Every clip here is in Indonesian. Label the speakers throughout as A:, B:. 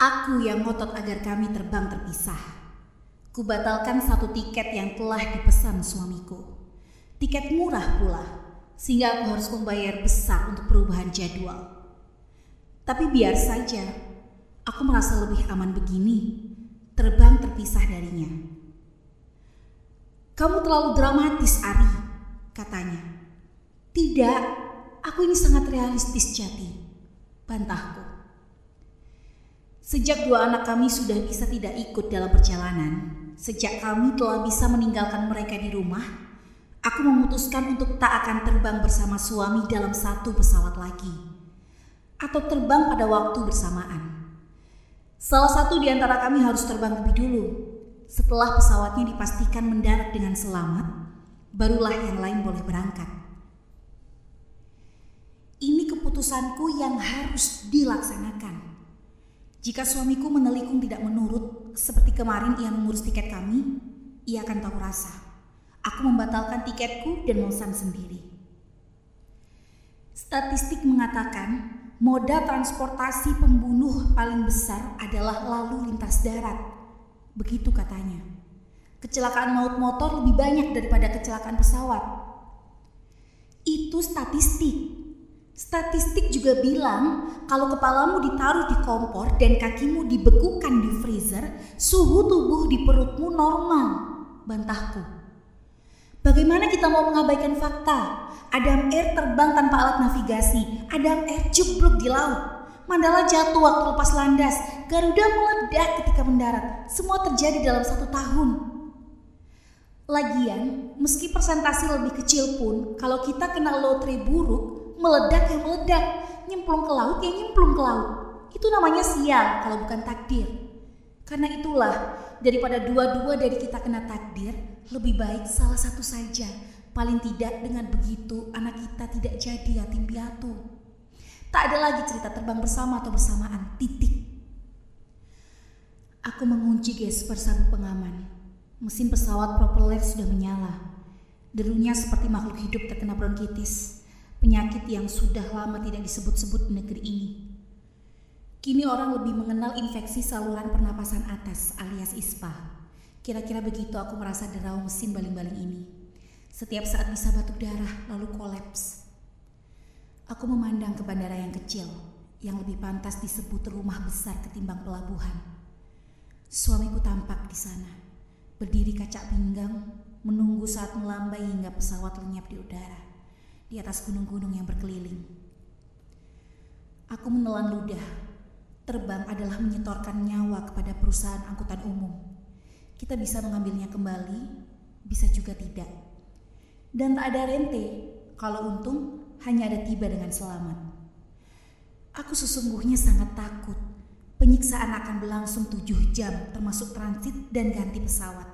A: Aku yang ngotot agar kami terbang terpisah. Kubatalkan satu tiket yang telah dipesan suamiku. Tiket murah pula, sehingga aku harus membayar besar untuk perubahan jadwal. Tapi biar saja, aku merasa lebih aman begini, terbang terpisah darinya. Kamu terlalu dramatis, Ari, katanya. Tidak, aku ini sangat realistis jati, bantahku. Sejak dua anak kami sudah bisa tidak ikut dalam perjalanan, sejak kami telah bisa meninggalkan mereka di rumah, aku memutuskan untuk tak akan terbang bersama suami dalam satu pesawat lagi, atau terbang pada waktu bersamaan. Salah satu di antara kami harus terbang lebih dulu. Setelah pesawatnya dipastikan mendarat dengan selamat, barulah yang lain boleh berangkat. Ini keputusanku yang harus dilaksanakan. Jika suamiku menelikung tidak menurut, seperti kemarin ia mengurus tiket kami, ia akan tahu rasa. Aku membatalkan tiketku dan memesan sendiri. Statistik mengatakan moda transportasi pembunuh paling besar adalah lalu lintas darat. Begitu katanya. Kecelakaan maut motor lebih banyak daripada kecelakaan pesawat. Itu statistik. Statistik juga bilang kalau kepalamu ditaruh di kompor dan kakimu dibekukan di freezer, suhu tubuh di perutmu normal. Bantahku. Bagaimana kita mau mengabaikan fakta? Adam Air terbang tanpa alat navigasi. Adam Air jeblok di laut. Mandala jatuh waktu lepas landas. Garuda meledak ketika mendarat. Semua terjadi dalam satu tahun. Lagian, meski persentase lebih kecil pun, kalau kita kena lotre buruk, meledak yang meledak, nyemplung ke laut yang nyemplung ke laut. Itu namanya sial kalau bukan takdir. Karena itulah, daripada dua-dua dari kita kena takdir, lebih baik salah satu saja. Paling tidak dengan begitu anak kita tidak jadi yatim piatu. Tak ada lagi cerita terbang bersama atau bersamaan, titik. Aku mengunci gesper sabuk pengaman. Mesin pesawat propeller sudah menyala. Derunya seperti makhluk hidup terkena bronkitis penyakit yang sudah lama tidak disebut-sebut di negeri ini. Kini orang lebih mengenal infeksi saluran pernapasan atas alias ISPA. Kira-kira begitu aku merasa derau mesin baling-baling ini. Setiap saat bisa batuk darah lalu kolaps. Aku memandang ke bandara yang kecil yang lebih pantas disebut rumah besar ketimbang pelabuhan. Suamiku tampak di sana, berdiri kacak pinggang, menunggu saat melambai hingga pesawat lenyap di udara di atas gunung-gunung yang berkeliling. Aku menelan ludah. Terbang adalah menyetorkan nyawa kepada perusahaan angkutan umum. Kita bisa mengambilnya kembali, bisa juga tidak. Dan tak ada rente, kalau untung hanya ada tiba dengan selamat. Aku sesungguhnya sangat takut. Penyiksaan akan berlangsung tujuh jam termasuk transit dan ganti pesawat.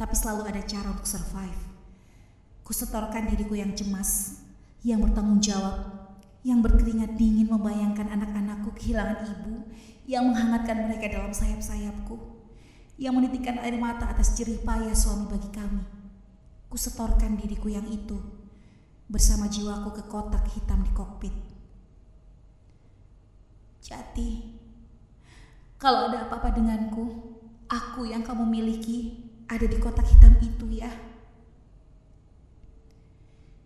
A: Tapi selalu ada cara untuk survive. Kusetorkan diriku yang cemas yang bertanggung jawab, yang berkeringat dingin membayangkan anak-anakku kehilangan ibu, yang menghangatkan mereka dalam sayap-sayapku, yang menitikkan air mata atas jerih payah suami bagi kami. Kusetorkan diriku yang itu bersama jiwaku ke kotak hitam di kokpit. Jati, kalau ada apa-apa denganku, aku yang kamu miliki ada di kotak hitam itu ya.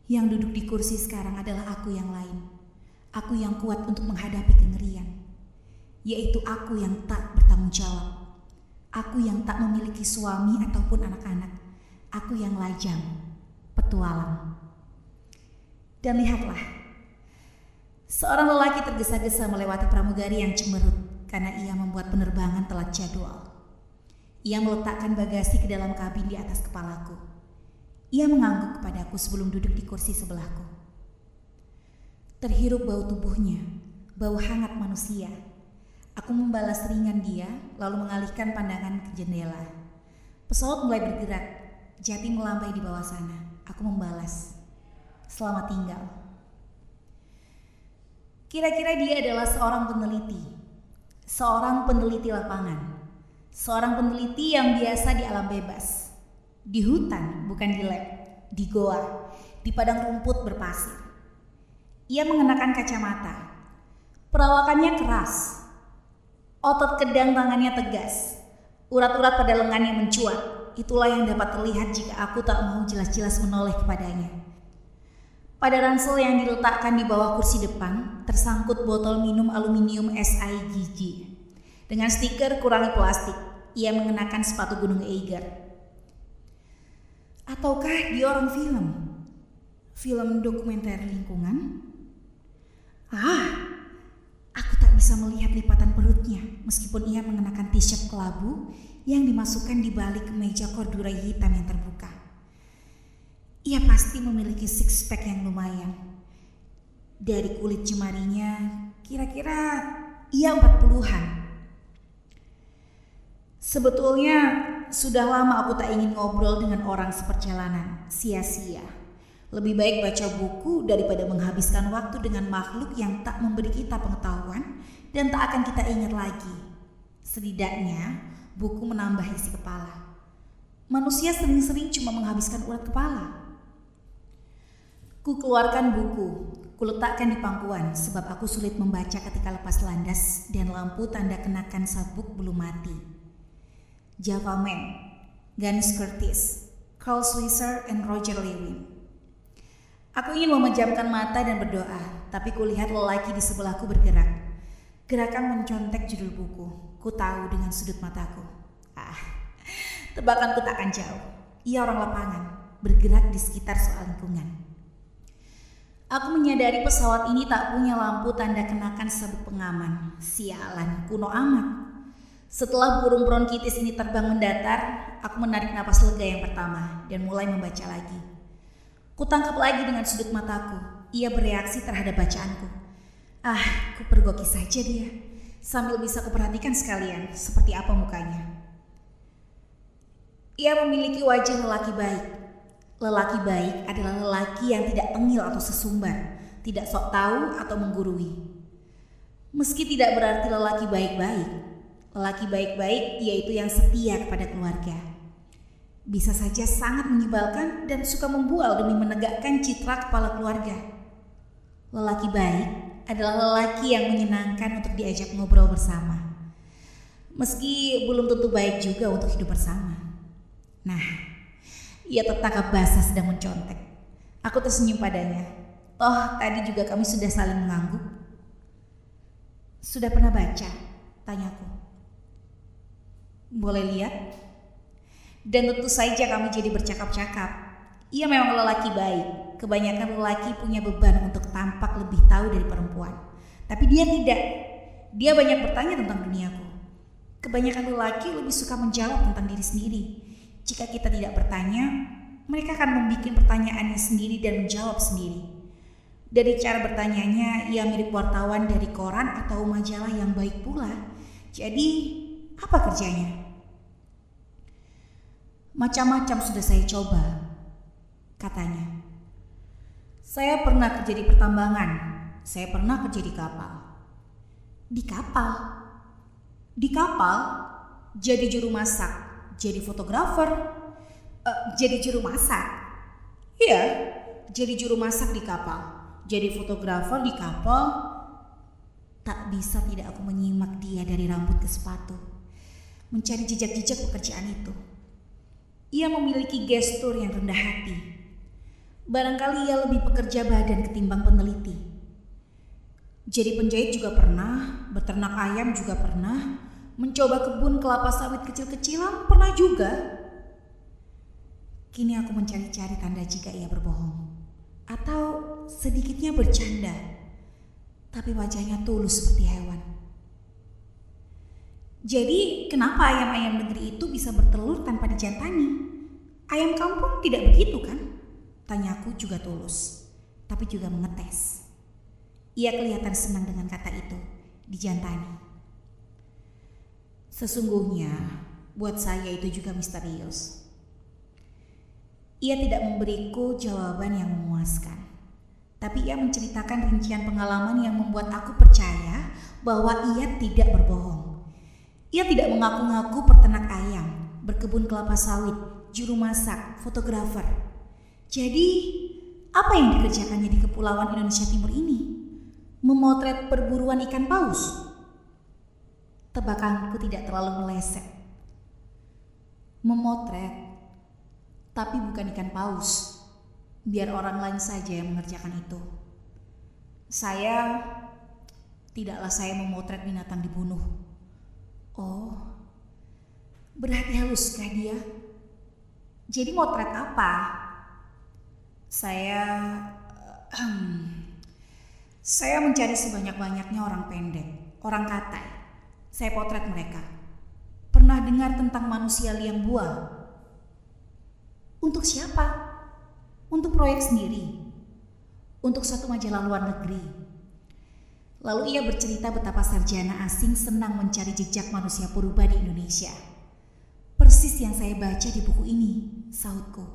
A: Yang duduk di kursi sekarang adalah aku yang lain. Aku yang kuat untuk menghadapi kengerian. Yaitu aku yang tak bertanggung jawab. Aku yang tak memiliki suami ataupun anak-anak. Aku yang lajang, petualang. Dan lihatlah, seorang lelaki tergesa-gesa melewati pramugari yang cemberut karena ia membuat penerbangan telat jadwal. Ia meletakkan bagasi ke dalam kabin di atas kepalaku. Ia mengangguk kepadaku sebelum duduk di kursi sebelahku. Terhirup bau tubuhnya, bau hangat manusia. Aku membalas ringan dia, lalu mengalihkan pandangan ke jendela. Pesawat mulai bergerak, jati melambai di bawah sana. Aku membalas, selamat tinggal. Kira-kira dia adalah seorang peneliti, seorang peneliti lapangan, seorang peneliti yang biasa di alam bebas di hutan, bukan di lab, di goa, di padang rumput berpasir. Ia mengenakan kacamata. Perawakannya keras. Otot kedang tangannya tegas. Urat-urat pada lengannya mencuat. Itulah yang dapat terlihat jika aku tak mau jelas-jelas menoleh kepadanya. Pada ransel yang diletakkan di bawah kursi depan, tersangkut botol minum aluminium SIGG. Dengan stiker kurangi plastik, ia mengenakan sepatu gunung Eiger. Ataukah dia orang film? Film dokumenter lingkungan? Ah, aku tak bisa melihat lipatan perutnya meskipun ia mengenakan t-shirt kelabu yang dimasukkan di balik kemeja korduroy hitam yang terbuka. Ia pasti memiliki six pack yang lumayan. Dari kulit jemarinya, kira-kira ia empat puluhan. Sebetulnya sudah lama aku tak ingin ngobrol dengan orang seperjalanan, sia-sia. Lebih baik baca buku daripada menghabiskan waktu dengan makhluk yang tak memberi kita pengetahuan dan tak akan kita ingat lagi. Setidaknya, buku menambah isi kepala. Manusia sering-sering cuma menghabiskan urat kepala. Ku keluarkan buku, kuletakkan di pangkuan sebab aku sulit membaca ketika lepas landas dan lampu tanda kenakan sabuk belum mati. Java Man, Curtis, Carl Swisser, and Roger Lewin. Aku ingin memejamkan mata dan berdoa, tapi kulihat lelaki di sebelahku bergerak. Gerakan mencontek judul buku. Ku tahu dengan sudut mataku. Ah, tebakanku tak akan jauh. Ia orang lapangan, bergerak di sekitar soal lingkungan. Aku menyadari pesawat ini tak punya lampu tanda kenakan sabuk pengaman. Sialan, kuno amat. Setelah burung bronkitis ini terbang mendatar, aku menarik napas lega yang pertama dan mulai membaca lagi. Kutangkap lagi dengan sudut mataku. Ia bereaksi terhadap bacaanku. Ah, ku pergoki saja dia. Sambil bisa kuperhatikan sekalian seperti apa mukanya. Ia memiliki wajah lelaki baik. Lelaki baik adalah lelaki yang tidak tengil atau sesumbar, tidak sok tahu atau menggurui. Meski tidak berarti lelaki baik-baik, Lelaki baik-baik yaitu yang setia kepada keluarga. Bisa saja sangat menyebalkan dan suka membual demi menegakkan citra kepala keluarga. Lelaki baik adalah lelaki yang menyenangkan untuk diajak ngobrol bersama. Meski belum tentu baik juga untuk hidup bersama. Nah, ia tertangkap basah sedang mencontek. Aku tersenyum padanya. Toh tadi juga kami sudah saling mengangguk. Sudah pernah baca? Tanyaku. Boleh lihat? Dan tentu saja kami jadi bercakap-cakap. Ia memang lelaki baik. Kebanyakan lelaki punya beban untuk tampak lebih tahu dari perempuan. Tapi dia tidak. Dia banyak bertanya tentang duniaku. Kebanyakan lelaki lebih suka menjawab tentang diri sendiri. Jika kita tidak bertanya, mereka akan membuat pertanyaannya sendiri dan menjawab sendiri. Dari cara bertanyanya, ia mirip wartawan dari koran atau majalah yang baik pula. Jadi, apa kerjanya? Macam-macam sudah saya coba, katanya. Saya pernah kerja di pertambangan, saya pernah kerja di kapal. Di kapal? Di kapal, jadi juru masak, jadi fotografer, uh, jadi juru masak. Iya, jadi juru masak di kapal, jadi fotografer di kapal. Tak bisa tidak aku menyimak dia dari rambut ke sepatu mencari jejak-jejak pekerjaan itu. Ia memiliki gestur yang rendah hati. Barangkali ia lebih pekerja badan ketimbang peneliti. Jadi penjahit juga pernah, beternak ayam juga pernah, mencoba kebun kelapa sawit kecil-kecilan pernah juga. Kini aku mencari-cari tanda jika ia berbohong. Atau sedikitnya bercanda. Tapi wajahnya tulus seperti hewan. Jadi kenapa ayam-ayam negeri itu bisa bertelur tanpa dijantani? Ayam kampung tidak begitu kan? Tanyaku juga tulus, tapi juga mengetes. Ia kelihatan senang dengan kata itu, dijantani. Sesungguhnya, buat saya itu juga misterius. Ia tidak memberiku jawaban yang memuaskan. Tapi ia menceritakan rincian pengalaman yang membuat aku percaya bahwa ia tidak berbohong. Ia tidak mengaku-ngaku peternak ayam, berkebun kelapa sawit, juru masak, fotografer. Jadi, apa yang dikerjakannya di Kepulauan Indonesia Timur ini? Memotret perburuan ikan paus? tebakanku tidak terlalu meleset. Memotret, tapi bukan ikan paus. Biar orang lain saja yang mengerjakan itu. Saya tidaklah saya memotret binatang dibunuh. Oh, berarti haluskah dia? Jadi motret apa? Saya saya mencari sebanyak-banyaknya orang pendek, orang katai. Saya potret mereka. Pernah dengar tentang manusia liang buah? Untuk siapa? Untuk proyek sendiri. Untuk satu majalah luar negeri. Lalu ia bercerita betapa sarjana asing senang mencari jejak manusia purba di Indonesia. Persis yang saya baca di buku ini, sautku.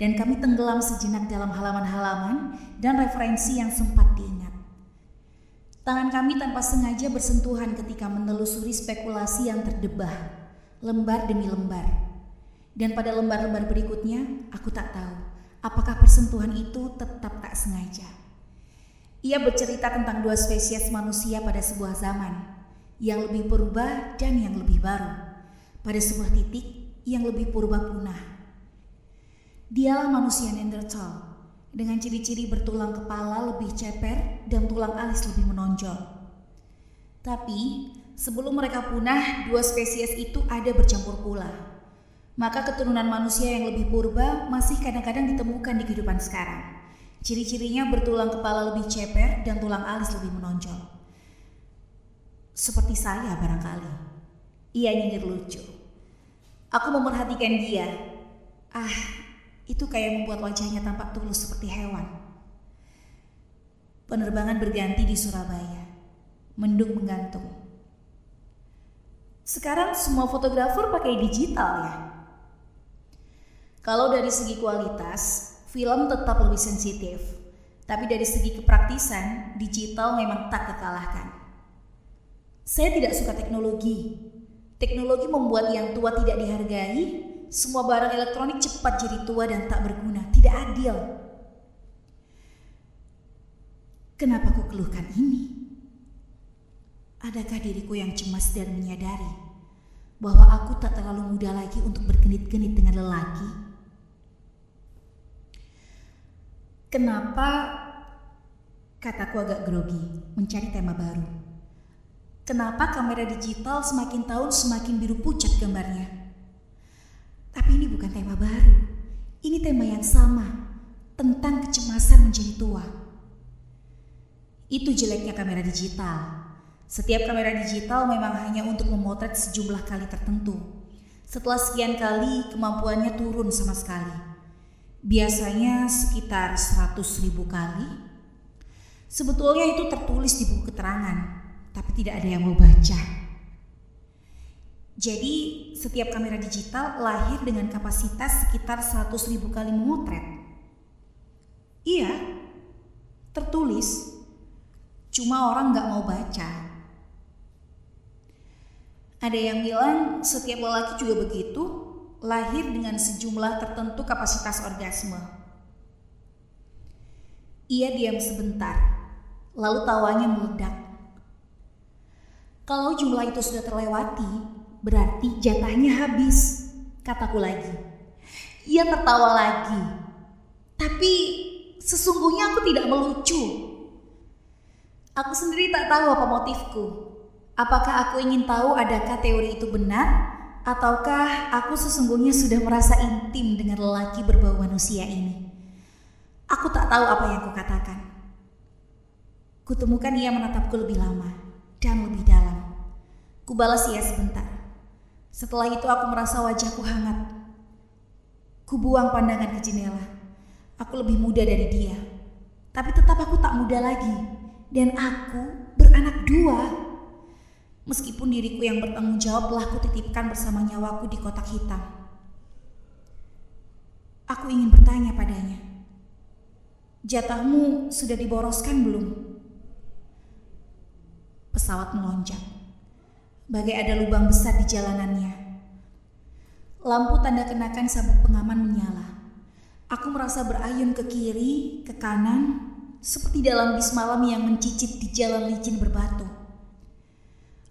A: Dan kami tenggelam sejenak dalam halaman-halaman dan referensi yang sempat diingat. Tangan kami tanpa sengaja bersentuhan ketika menelusuri spekulasi yang terdebah, lembar demi lembar. Dan pada lembar-lembar berikutnya, aku tak tahu apakah persentuhan itu tetap tak sengaja. Ia bercerita tentang dua spesies manusia pada sebuah zaman, yang lebih purba dan yang lebih baru, pada sebuah titik yang lebih purba punah. Dialah manusia Neanderthal, dengan ciri-ciri bertulang kepala lebih ceper dan tulang alis lebih menonjol. Tapi, sebelum mereka punah, dua spesies itu ada bercampur pula. Maka keturunan manusia yang lebih purba masih kadang-kadang ditemukan di kehidupan sekarang. Ciri-cirinya bertulang kepala lebih ceper dan tulang alis lebih menonjol. Seperti saya barangkali. Ia nyinyir lucu. Aku memerhatikan dia. Ah, itu kayak membuat wajahnya tampak tulus seperti hewan. Penerbangan berganti di Surabaya. Mendung menggantung. Sekarang semua fotografer pakai digital ya. Kalau dari segi kualitas, film tetap lebih sensitif. Tapi dari segi kepraktisan, digital memang tak kekalahkan. Saya tidak suka teknologi. Teknologi membuat yang tua tidak dihargai, semua barang elektronik cepat jadi tua dan tak berguna. Tidak adil. Kenapa ku keluhkan ini? Adakah diriku yang cemas dan menyadari bahwa aku tak terlalu muda lagi untuk bergenit-genit dengan lelaki? Kenapa kataku agak grogi mencari tema baru? Kenapa kamera digital semakin tahun semakin biru pucat gambarnya? Tapi ini bukan tema baru. Ini tema yang sama tentang kecemasan menjadi tua. Itu jeleknya kamera digital. Setiap kamera digital memang hanya untuk memotret sejumlah kali tertentu. Setelah sekian kali, kemampuannya turun sama sekali. Biasanya sekitar 100 ribu kali. Sebetulnya itu tertulis di buku keterangan, tapi tidak ada yang mau baca. Jadi setiap kamera digital lahir dengan kapasitas sekitar 100 ribu kali memotret. Iya, tertulis. Cuma orang nggak mau baca. Ada yang bilang setiap lelaki juga begitu, lahir dengan sejumlah tertentu kapasitas orgasme. Ia diam sebentar, lalu tawanya meledak. Kalau jumlah itu sudah terlewati, berarti jatahnya habis, kataku lagi. Ia tertawa lagi. Tapi sesungguhnya aku tidak melucu. Aku sendiri tak tahu apa motifku. Apakah aku ingin tahu adakah teori itu benar ataukah aku sesungguhnya sudah merasa intim dengan lelaki berbau manusia ini? Aku tak tahu apa yang kukatakan. Kutemukan ia menatapku lebih lama dan lebih dalam. Kubalas ia sebentar. Setelah itu aku merasa wajahku hangat. Kubuang pandangan ke jendela. Aku lebih muda dari dia. Tapi tetap aku tak muda lagi. Dan aku beranak dua. Meskipun diriku yang bertanggung jawab telah kutitipkan bersama nyawaku di kotak hitam. Aku ingin bertanya padanya. Jatahmu sudah diboroskan belum? Pesawat melonjak bagai ada lubang besar di jalanannya. Lampu tanda kenakan sabuk pengaman menyala. Aku merasa berayun ke kiri, ke kanan, seperti dalam bis malam yang mencicit di jalan licin berbatu.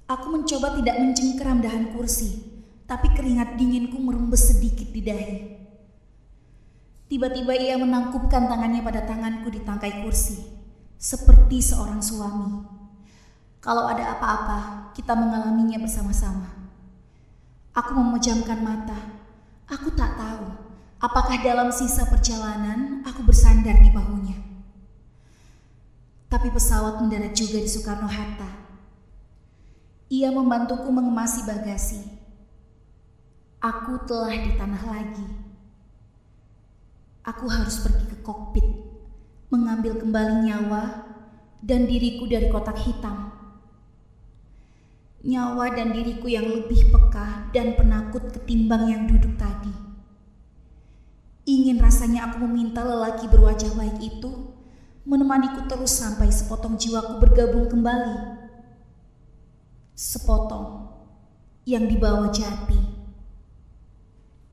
A: Aku mencoba tidak mencengkeram dahan kursi, tapi keringat dinginku merembes sedikit di dahi. Tiba-tiba ia menangkupkan tangannya pada tanganku di tangkai kursi, seperti seorang suami. Kalau ada apa-apa, kita mengalaminya bersama-sama. Aku memejamkan mata. Aku tak tahu apakah dalam sisa perjalanan aku bersandar di bahunya. Tapi pesawat mendarat juga di Soekarno-Hatta. Ia membantuku mengemasi bagasi. Aku telah di tanah lagi. Aku harus pergi ke kokpit, mengambil kembali nyawa dan diriku dari kotak hitam. Nyawa dan diriku yang lebih peka dan penakut ketimbang yang duduk tadi. Ingin rasanya aku meminta lelaki berwajah baik itu menemaniku terus sampai sepotong jiwaku bergabung kembali sepotong yang dibawa jati